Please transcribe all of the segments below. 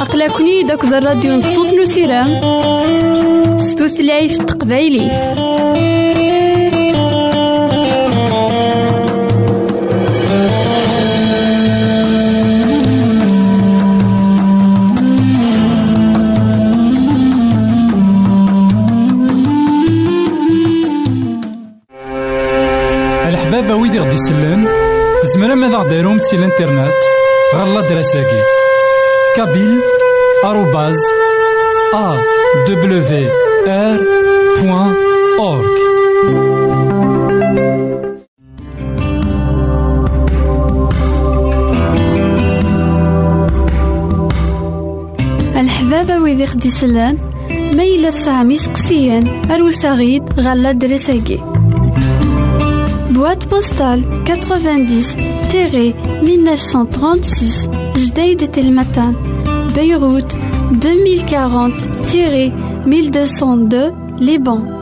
أقلكني داك الراديو نصوص نسيران ستوثلايف تقبايليف ماذا غديرهم سي الانترنت غالا دراساكي كابيل آروباز أ دبليو آر بوان أورك الحبابة ويدي خديسلان، ميلة ميلا سامي سقسيان أروساغيد غالا دراساكي بواد بوستال 90 1936 Jdeïd Telmatan, Beyrouth 2040-1202 Liban.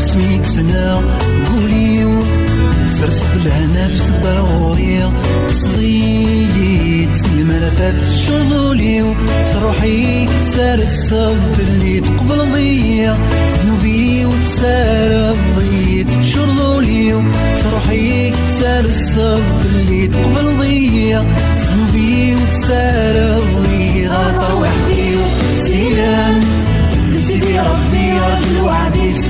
سميك سنا قولي سرسط لهنا في صدر غوري صغيت الملفات شغلي تروحي سار الصف اللي تقبل ضيا ذنوبي وتسار الضيت شغلي تروحي سار الصف اللي تقبل ضيا ذنوبي وتسار الضيت غاطر وحدي سيران سيدي ربي رجل وعديس.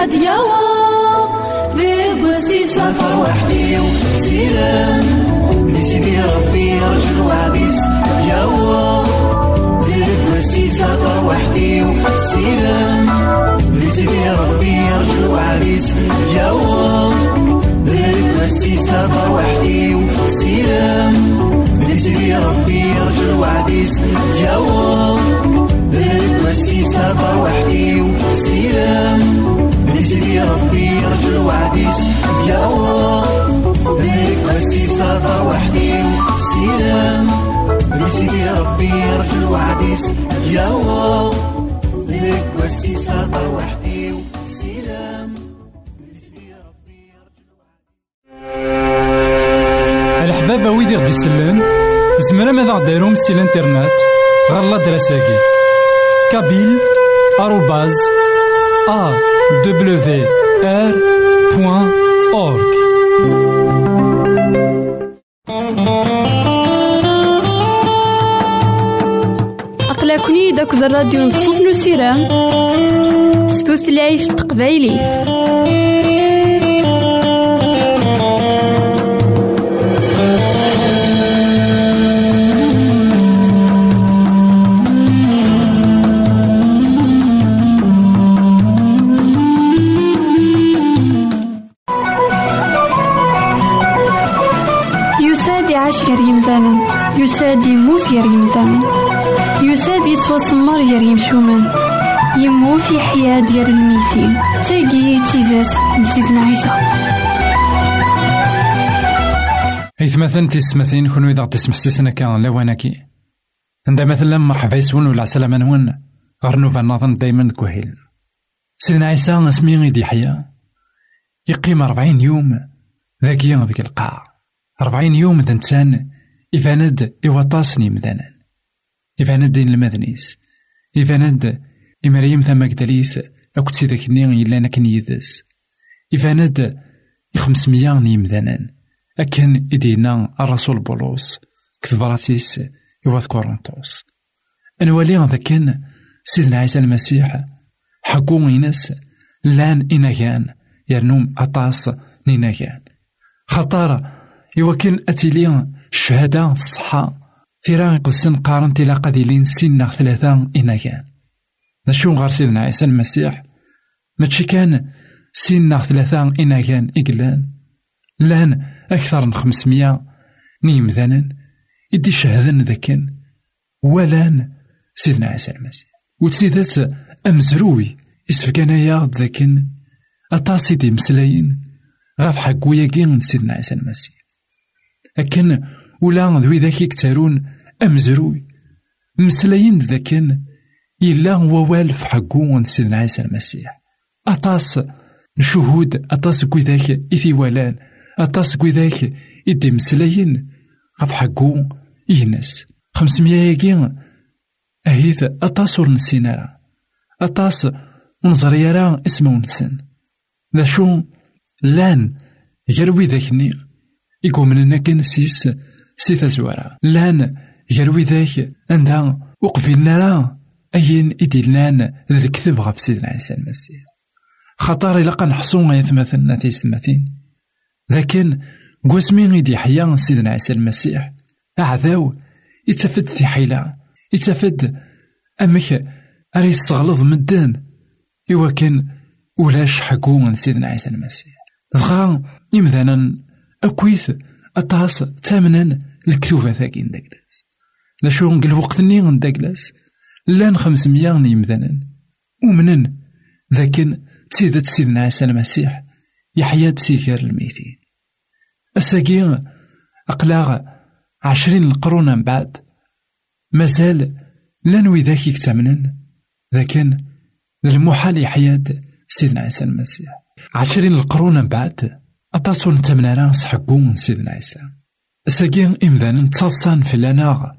قد يوض ذيق وسي سافر وحدي وسيلم نسيدي ربي رجل وعبيس يوض ذيق وسي سافر وحدي وسيلم نسيدي ربي رجل وعبيس يوض ذيق وسي سافر وحدي وسيلم نسيدي ربي رجل وعبيس يوض ذيق وسي سافر وحدي وسيلم يجري ربي رجل وعديس الله بيك قسيس هذا وحدي سلام يجري ربي رجل وعديس الله بيك قسيس هذا وحدي سيرام الحبابة ويدي غدي سلان زمرا ماذا غديرهم سي الانترنت؟ غالا دراساكي كابيل آروباز أورك أقلكني داك الراديو نصوص نسيران ستوثلايف تقبايلي. يساد يتوسمر غير يمشومان يموت يحيا ديال الميتين تاقي تيزات نسيتنا عيسى إيث مثلا تسمثين كونو إذا تسمح سيسنا كان لواناكي عند مثلا مرحبا يسون ولا سلامة نون غير نوفا نظن دايما كوهيل. سيدنا عيسى اسمي غيدي حيا يقيم أربعين يوم ذاكيا ذيك القاع أربعين يوم ذا إنسان إفاند إوطاسني مذانا إفاند دين المذنيس إفاند إمريم ثم قدليث أكت سيدك نين إلا نكن يدس. إفاند إخمسمية نيمذانا أكن إدينا الرسول بولوس. كتبراتيس يواث كورنتوس. أنوالي ذاكن سيدنا عيسى المسيح حقو إنس لأن إناكان يرنوم أطاس نيناكان خطر يوكن أتيلي الشهادة في الصحة ثيران قدسن قارن تلا قديلين سنة ثلاثة إناكان نشون غار سيدنا عيسى المسيح. ماشي كان سنة ثلاثة إناكان إقلان. لأن أكثر من خمسمية نيمذانا إدي شهدن ذاكن ولان سيدنا عيسى المسيح. وتسيدات أمزروي إسفكان ياغد ذاكن أطاسي دي مسلاين غاف حق وياكين سيدنا عيسى المسيح. أكن ولا ذوي ذاك يكتارون أمزروي. مسلاين ذاكن إلا هو والف حقو سيدنا عيسى المسيح. أطاس نشهود أطاس كوي ذاك إثي ولان أطاس كوي ذاك إدي مسلاين غاف حقو ينس خمسمية ياكين أهيث أطاس ور نسينا. أطاس راه اسمه نسن. ذا شو لأن يروي ذاكني يقوم من كان سيس سيثا زوارا. لأن يروي ذاك عندها وقفلنا راه أين إدلان ذا الكذب غف سيدنا عيسى المسيح. خطر إلا قنحصو يتمثلنا في سمتين لكن قوسمين يدي حيا سيدنا عيسى المسيح. أعذاو يتفد في حيلة يتفد أمك أري يستغلظ مدان إوا كان ولاش حقو من سيدنا عيسى المسيح. دغا يمذانا أكويث أطاس تامنا الكتوبة ثاكين داكلاس لا شو نقل وقتني من داكلاس لأن خمسمية يمذانا ومنن ذاكن تسيدة سيدنا عيسى المسيح يحيى تسيكر الميتين. الساقي أقلاغ عشرين القرون من بعد. مازال لا نوي ذاك يكتمنن لكن المحال يحيى سيدنا عيسى المسيح عشرين القرون من بعد. أطاسو نتمنى راس حقون سيدنا عيسى ساقين إمذان تصلصان في الأناغ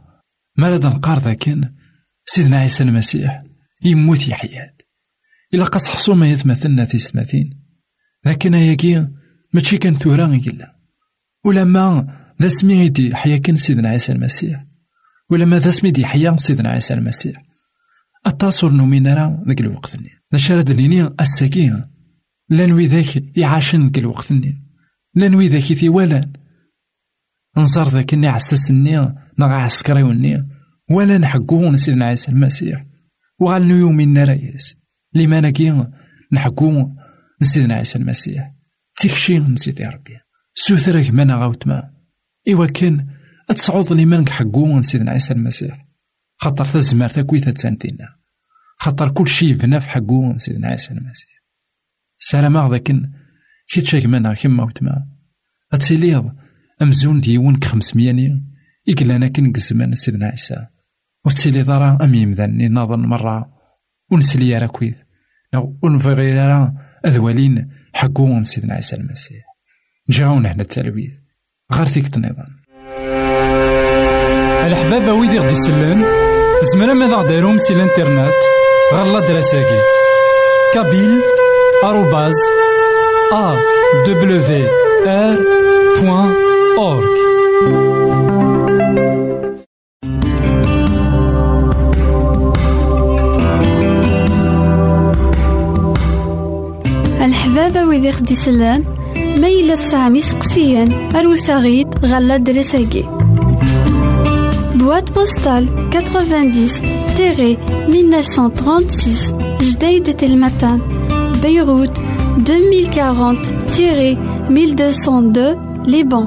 مرض نقار ذاكن سيدنا عيسى المسيح يموت يحيى إلا قد حصو ما يتمثلنا في سماتين لكن هياكي ماشي كان ثورا إلا ولما ذا سمي يدي حيا كان سيدنا عيسى المسيح. ولما ذا سمي دي حيا سيدنا عيسى المسيح. التصور نومينا راه ذاك الوقت لا شارد ليني الساكين لا نوي ذاك يعاشن ذاك الوقت لا نوي ذاك ولا نصر ذاك اللي عسسني نغا عسكري وني ولا نحقو سيدنا عيسى المسيح. وغال يومين رايس لما نكي نحقو سيدنا عيسى المسيح. تكشي نسيت ربي. سوثرك مانا غاوتما إوا كان أتصعود لي مانك حقو سيدنا عيسى المسيح. خاطر تزمر تاكويتا تسانتينا خاطر كل شي بنا في حقو سيدنا عيسى المسيح. سلام ذاكن كي تشاك مانا كيما وتما أتسيليض أمزون ديون كخمس مياني. إقلانا كن قزمان سيدنا عيسى. وتسيلي ضرا أم يمذني نظن مرة. ونسلي راه كويد لو ونفغي راه أذوالين حقو سيدنا عيسى المسيح. نجاونا هنا التلويث غير فيك النظام الحباب ويدي غدي يسلن زمرا ماذا غديرهم سي الانترنت؟ غالا دراساكي كابيل آروباز أ دبليو آر بوان. أورك الحبابة ويدي خدي سلان ميلا سامي سقسيان أروساغيد غالا دراساكي Boîte postale 90-1936 Jdeï de Telmatan Beyrouth 2040-1202 Liban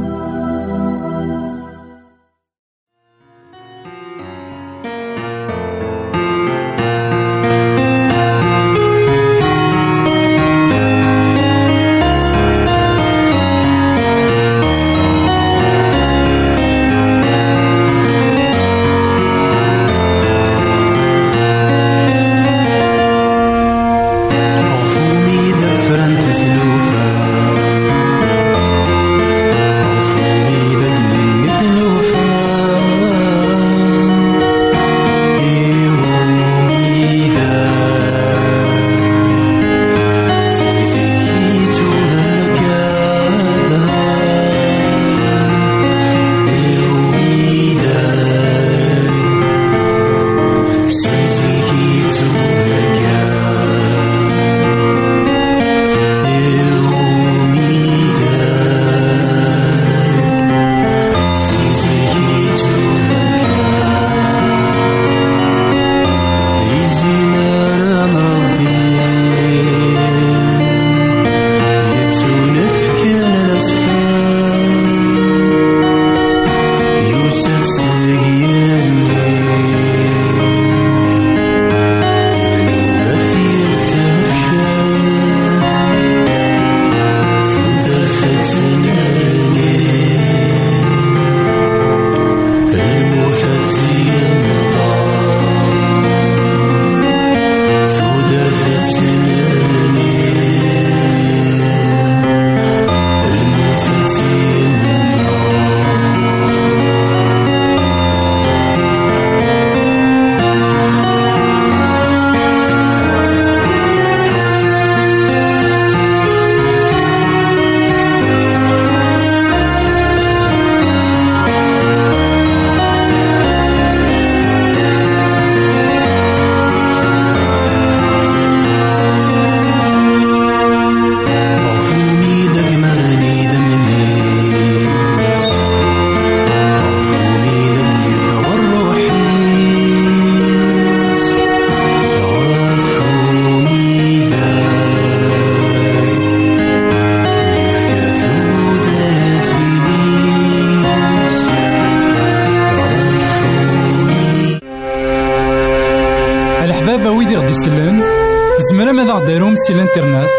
سي الانترنت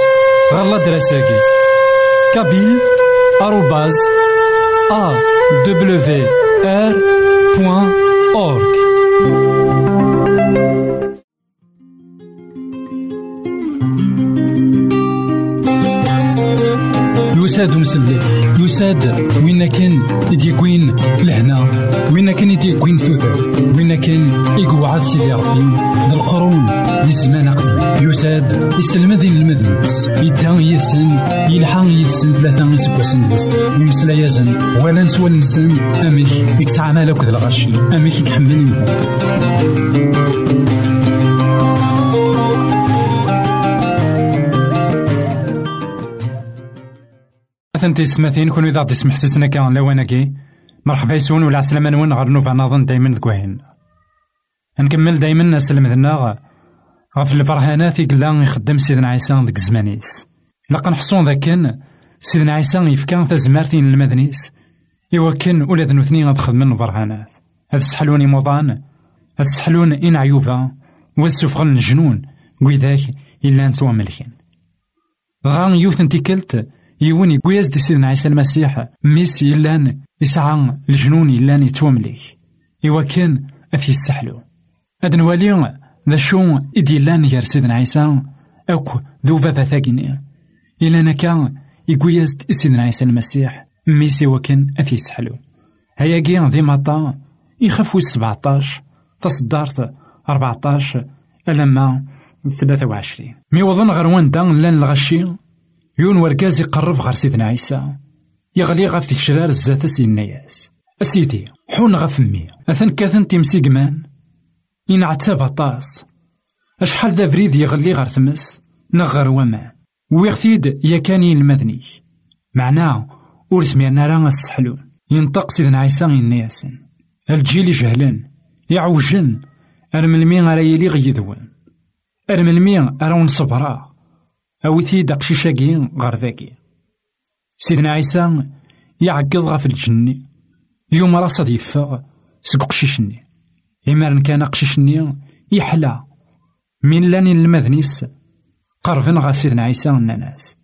غالا دراساكي كابيل آروباز أ دبليو آر بوان أورك يساد مسلي يساد وين كان يديكوين لهنا وين كان يديكوين ثوثر وين كان يقعد سيدي ربي القرون أقدم يساد يستلمذين المذنبس يدان يسن يلحان يسن ثلاثة يسكوسن بس يمسلا يزن ولا نسوى نسن. أميك يكتعنا لك ذا الغشي أميك يكحمل ثنتي سماثين كون إذا تسمح سسنا كان لواناكي مرحبا يسون ولا عسلامة نون غير نوفا نظن دايما ذكوهين نكمل دايما نسلم ذنا غف الفرهانات يقلا يخدم سيدنا عيسى ديك الزمانيس لقا نحصون ذاكن سيدنا عيسى يفكان تزمارتين المدنيس إوا كان ولاد نوثني غاد خدمن الفرهانات هاد سحلوني موضان هاد سحلون إن عيوبا والسفغل الجنون ويذاك إلا نتوى ملكين غان يوث انتكلت يون يقوياز دي سيدنا عيسى المسيح ميس إلان يسعى الجنون إلان يتومليك. إوا كان أفي السحلو هاد نوالي ذا شو إديلان غير سيدنا عيسى أوك ذو بابا ثاقيني إلا نكا يقويز سيدنا عيسى المسيح ميسي وكن أثي سحلو هيا كي ذي مطا يخفو سبعتاش تصدارت أربعتاش ألما ثلاثة وعشرين مي وظن غير واندا لأن الغشي يون وركاز يقرب غير سيدنا عيسى يغلي غف تكشرار الزات سيدنا ياس أسيدي حون غف مي أثن كاثن تيمسيقمان ينعتاب أطاس. أشحال ذا بريد يغلي غير ثمس؟ نغر وما. ويغتيد يا كاني المذني معناه ور سمعنا راه السحلون ينطق سيدنا عيسى ينياسن. الجيل جهلن. يعوجن. أرملمي غير يلي غيدون أرملمي أرا نصبرا. أويتي دقشيشاكي غير ذاكي. سيدنا عيسى يعقد غف الجني يوم راه صاد يفاغ إمارن كان قشيشني يحلى. من لاني المذنيس قربن غا سيدنا عيسى الناس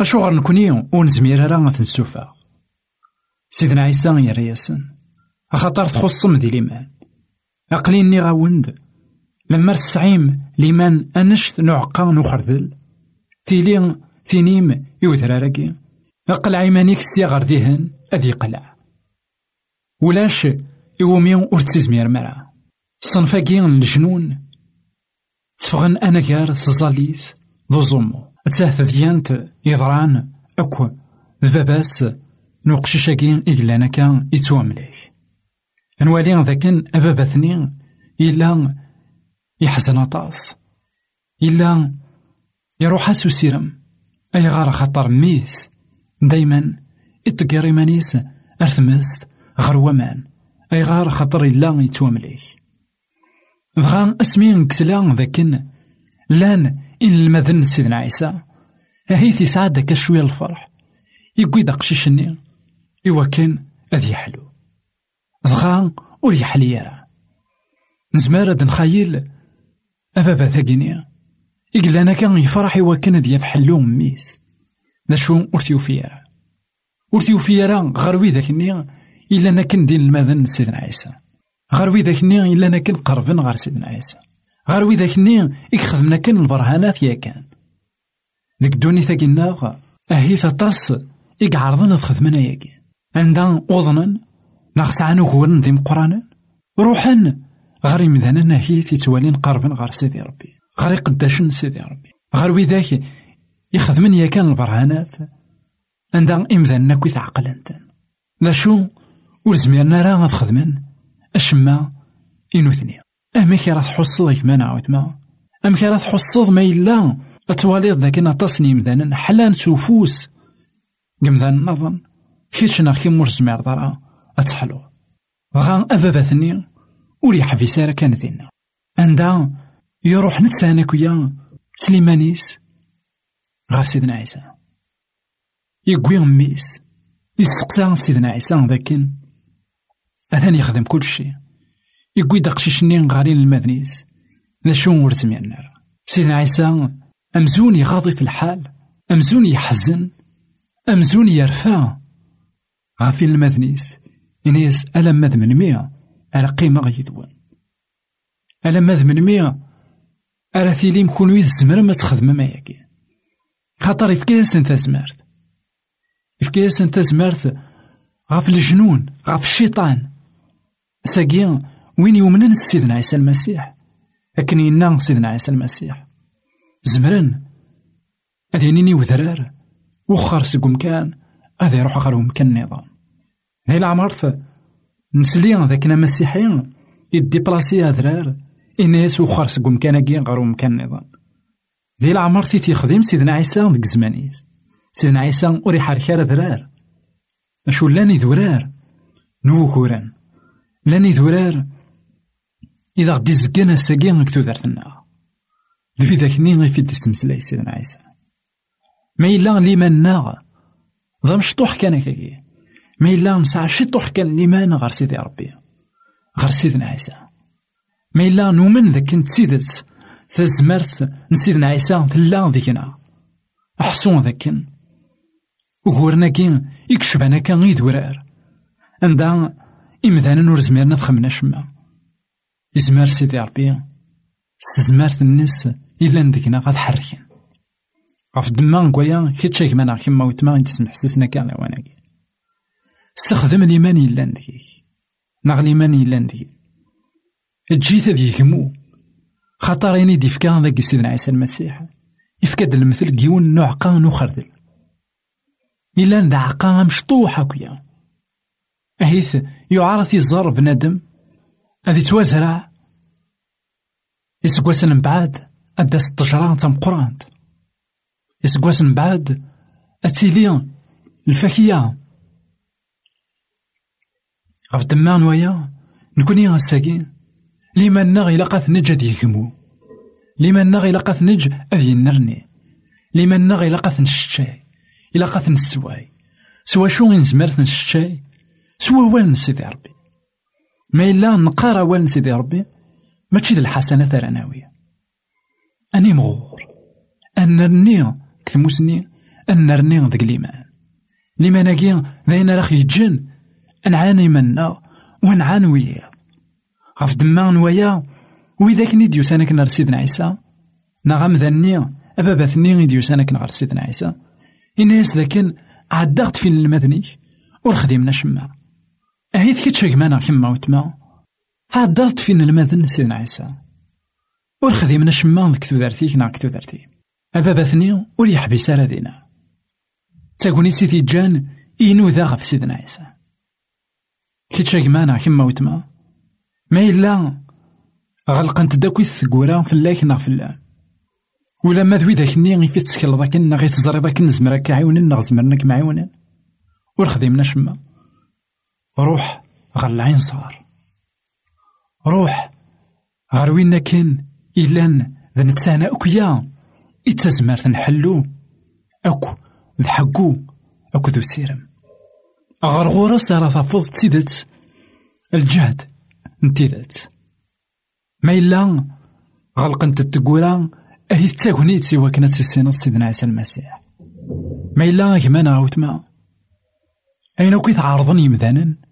أشوغر نكوني ونزمير راه تنسوفا؟ سيدنا عيسى يرياسن أخاطر تخصم دي ليمان أقليني غاوند لما تسعيم ليمان أنشت نعقا نخرذل تيلي ثينيم يوثراراكي أقل عيمانيك السيغر ديهن أذي قلع. ولاش يومي ورتزمير مرا. صنفاكي الجنون تفغن أنا غير سزاليث ذو زومو تساه ديانت يضران أكو ذباباس نوقشيشاكي إجلانا كان يتوامليك. نوالي ذاكن أباباثني إلا يحزن أطاس إلا يروح سوسيرم أي غار خطر ميس دايما إتقاري مانيس أرثمست غير ومان أي غار خطر إلا يتوامليك بغا اسمين كسلا ذاكن لأن إن المذن سيدنا عيسى أهيثي سعاد داك شوية الفرح. يقوي دقشيشني إوا كان أذ يحلو. دغا ور يحلي يرى. نزمار نخيل أبابا ثاقيني. إقلانا كان يفرح إوا كان ذي يفحلو ميس. ذا شو ور تيوفي يرى. ور تيوفي يرى غير ويداكني إلا أنا كندين المذن سيدنا عيسى. غير ويداكني إلا أنا كنقربن غير سيدنا عيسى. غير ويداكني إكخدمنا كان البرهانات يا كان. ديك الدوني ثاقينا أهيث أطاس إقعرضن الخدمنا ياكي عندها أذنا ناقص عن وغورن ذي مقرانا روحن غير يمدانا هي تيتوالين قربن غير سيدي ربي. غير يقداشن سيدي ربي. غير وذاك يخدمن يا كان البرهانات. عندها إمذانا كويت عقلنت ذا شو ور زميرنا راه غتخدمن أشما إنوثني أما كي راه تحصل كما نعاود ما أما كي راه تحصل ما إلا أتواليض ذاك نتصني مذانا حلان سوفوس قمذان نظن كيتشنا كي مور زمير ضرا أتحلو غا أباباثني ولي حفي سارة كان ذينا عندها يروح نتسانا كويا سليمانيس غير سيدنا عيسى يقوي ميس يستقسى سيدنا عيسى ذاكن أثاني يخدم كل شيء. يقوي دقشيشني غارين المذنيس ذا شو ورزمي النار. سيدنا عيسى أمزون يغاضي في الحال. أمزون يحزن. أمزون يرفع. غافي المذنيس إنيس ألم مذ من مية على قيمة غيدوان ألم مذ من مية على ثيلي مكون ويد الزمر ما تخدم ما ياكي خاطر يفكيس أنت زمرت. يفكيس أنت زمرت. غاف الجنون. غاف الشيطان. ساقيا وين يؤمنن سيدنا عيسى المسيح لكن ينا سيدنا عيسى المسيح زمرن أدينيني وذرار وخر سقوم كان هذا يروح غير مكان النظام ذي العمرت نسلي ذاك مسيحيين يديبلاسي أذرار إناس وخر سقوم كان كين غير مكان النظام ذي العمر تي تيخدم سيدنا عيسى ديك زمانيس سيدنا عيسى وري حركة ذرار أشو لاني ذرار نوكوران لاني ذرار إذا غدي زكانا الساقين كتو دارتنا ذي ذاك نين غيفيد تستمسلاي سيدنا عيسى. ما إلا لمن ناغ. ذا مشطوح كان كاكي ما إلا نسعى شطوح كان لمن غير سيدي ربي. غير سيدنا عيسى. ما إلا نؤمن ذاك نتسيدس تزمرت نسيدنا عيسى تلا ذيكنا. أحسون ذاكن وغورنا كين يكشبنا كان غيد ورار عندها إمذانا نور زميرنا تخمنا شما إزمار سيدي ربي. استزمارت الناس إلا ندكنا غاد حركن غف دما نكويا كي تشيك مانا كيما وتما تسمح سسنا كاع واناكي استخدم الإيمان إلا ندكيك. ناغ الإيمان إلا ندكي تجي هذي يهمو خاطر يني ديفكا ذاك سيدنا عيسى المسيح. يفكاد المثل كيون نوع قان وخردل. إلا ندعقا مشطوح هكيا أهيث يعرف يزار بنادم هذي توازرع يسقواس من بعد أدا ستجرا تمقرانت يسقواس من بعد أتيلي الفاكية. غف دمان ويا نكوني غساكين لما نغ إلا قاث نج يكمو لما نغ إلا قاث نج أذ ينرني لما نغ إلا قاث نشتاي. إلا قاث نسواي. سوا شو نزمرت نشتاي. سوا وال سيدي ربي. ما إلا نقارا وال سيدي ربي ماشي د الحسنات راناوية أني مغور أن نرني كثموسني أن نرني ذك الإيمان. لما ناكي ذاين راخ يجن نعاني منا ونعاني وياه غف دما نوايا وإذا كني ديوسانك نار سيدنا عيسى. نغم ذني أبابا ثني ديوسانك نغر سيدنا عيسى. إناس ذاكن عدغت فين المذنيك ورخدمنا شما أهيت كي تشيك كيما وتما. عدغت فين المذن سيدنا عيسى. ورخدمنا شما ذك تودرتيك نا كتودرتي أبابا ثني ور يحبس على دينا تاكوني سيدي جان إينو ذا غف سيدنا عيسى. كي تشيك كيما وتما. ما إلا غلقنت داكوي الثقورة فلاك نا فلان ولا ما ذوي ذاك الني غي تسكل ذاك غي تزري ذاك نزمر كعيونين نغ زمرنك معيونين. ور خدمنا شما روح غير العين صار روح غير وين كان إلا ذا نتسانا أكيا إتزمر نحلو. أكو ذحقو أكو ذو سيرم. غير غورس راه تفض تيدت الجهد نتيذات ما إلا غلقنت التقورا أهي تاغنيت سوا كانت سينات سيدنا عيسى المسيح. ما إلا كمان عاوتما أين كي تعارضني يمذانا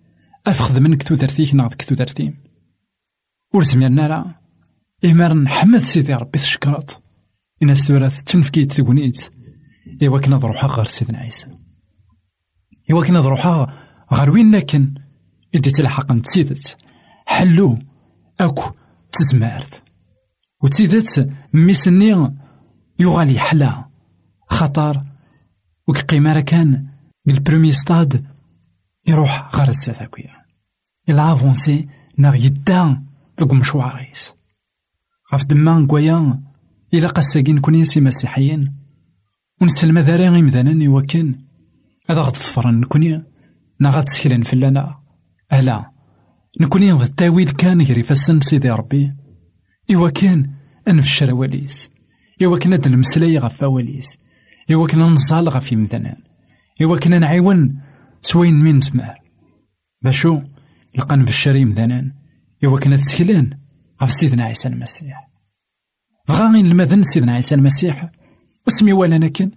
أفخذ منك تودرتيك ناض كتودرتيم ورسمينا راه إمار نحمد سيدي ربي تشكرت إن ثورات تنفكيت تقنيت إوا كنا ضروحا غير سيدنا عيسى. إوا كنا ضروحا غير وين لكن إدي تلحق نتسيدت. حلو أكو تزمارت وتيدت ميسني يغالي حلا. خطر وك قيمة كان البرومي ستاد يروح غير الساتاكويا إلا أفونسي ناغ يدا ذوك مشواريس. غاف دما نكويا إلا قاساكين كون سي مسيحيين. ونسلم ذاري غيمذانا وكان هذا غد ظفرن نكوني نا غاد فلانا. ألا نكوني نض التاويل كان يجري فسن سيدي ربي. إوا كان أنفشر واليس إوا كان المسلاي غف واليس إوا كان نزال غف يمثنان إوا كان سوين من زمار باشو لقى نفشر يمثنان إوا كان تسكلان غف سيدنا عيسى المسيح. فغاغين المذن سيدنا عيسى المسيح. اسمي ولا نكن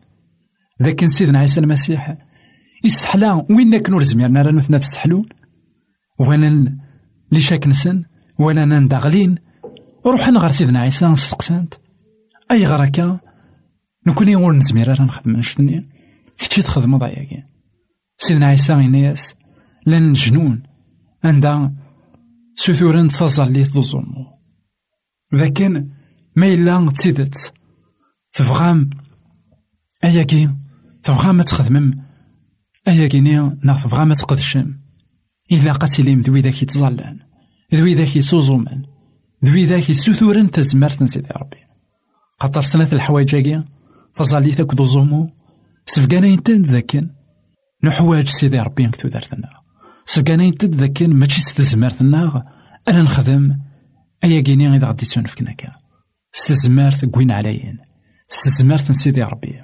ذاك سيدنا عيسى المسيح. يسحلا وين كنور زميرنا راه نثنا في السحلون. وأنا لي شاك نسن ولا نندغلين. روحنا غير سيدنا عيسى نستقسانت أي غركا نكوني ور نزمير راه نخدم نشتني كتشي تخدم ضايقي سيدنا عيسى غينياس لأن جنون عندها سثورن تظلي تظلمو لكن ما إلا تسيدت. تبغام أياكي تبغام تخدمم. أياكي نيا ناغ تبغام تقدشم. إلا قتلهم ذوي ذاك يتظلان ذوي ذاك يسوزومان ذوي ذاك يسوثورن تزمرت سيدي ربي. خاطر ثلاث الحوايج تظلي ذاك ذو زومو سفقانا ينتن ذاكن. نحواج سيدي ربي نكتو دارتنا. سفقانا ينتن ذاكن ماشي ستزمرتنا أنا نخدم أيا كيني إذا غدي تنفكنا كا ستزمرت كوين عليين. ستزمرت سيدي ربي.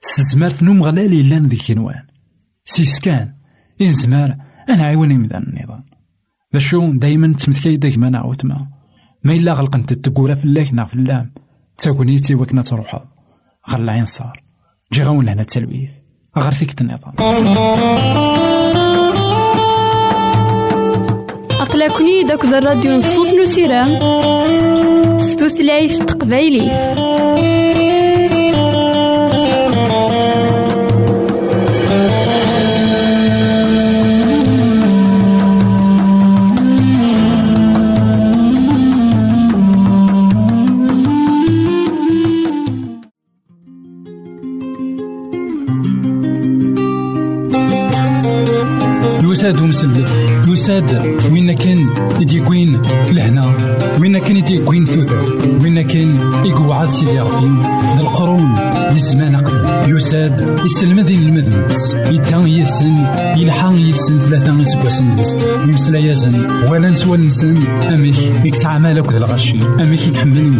ستزمرت نوم غلالي لأن ذي كنوان سيسكان إنزمار أنا عيوني مذان النظام. ذا شو دايما تمثكي دايما نعوتما ما. إلا غلقنت التقورة فلاك نا فلام. تاكونيتي وكنا تروحا غير العين صار جي غاون لهنا التلويث غير فيك النظام. أقلكني داك الراديو نصوص نسيرام ستوثلايف تقبايلي يساد وين كان يديكوين لهنا؟ وين كان يديكوين ثوثر وين كان يقعد سيدي ربي؟ ذي الزمان أقدم يساد يستلمذ المذنبس يدان يسن يلحان يسن ثلاثة بس يمسلا يزن ولا نسوى نسن. أميك يكتعمل أكد الغشي أميك يحمل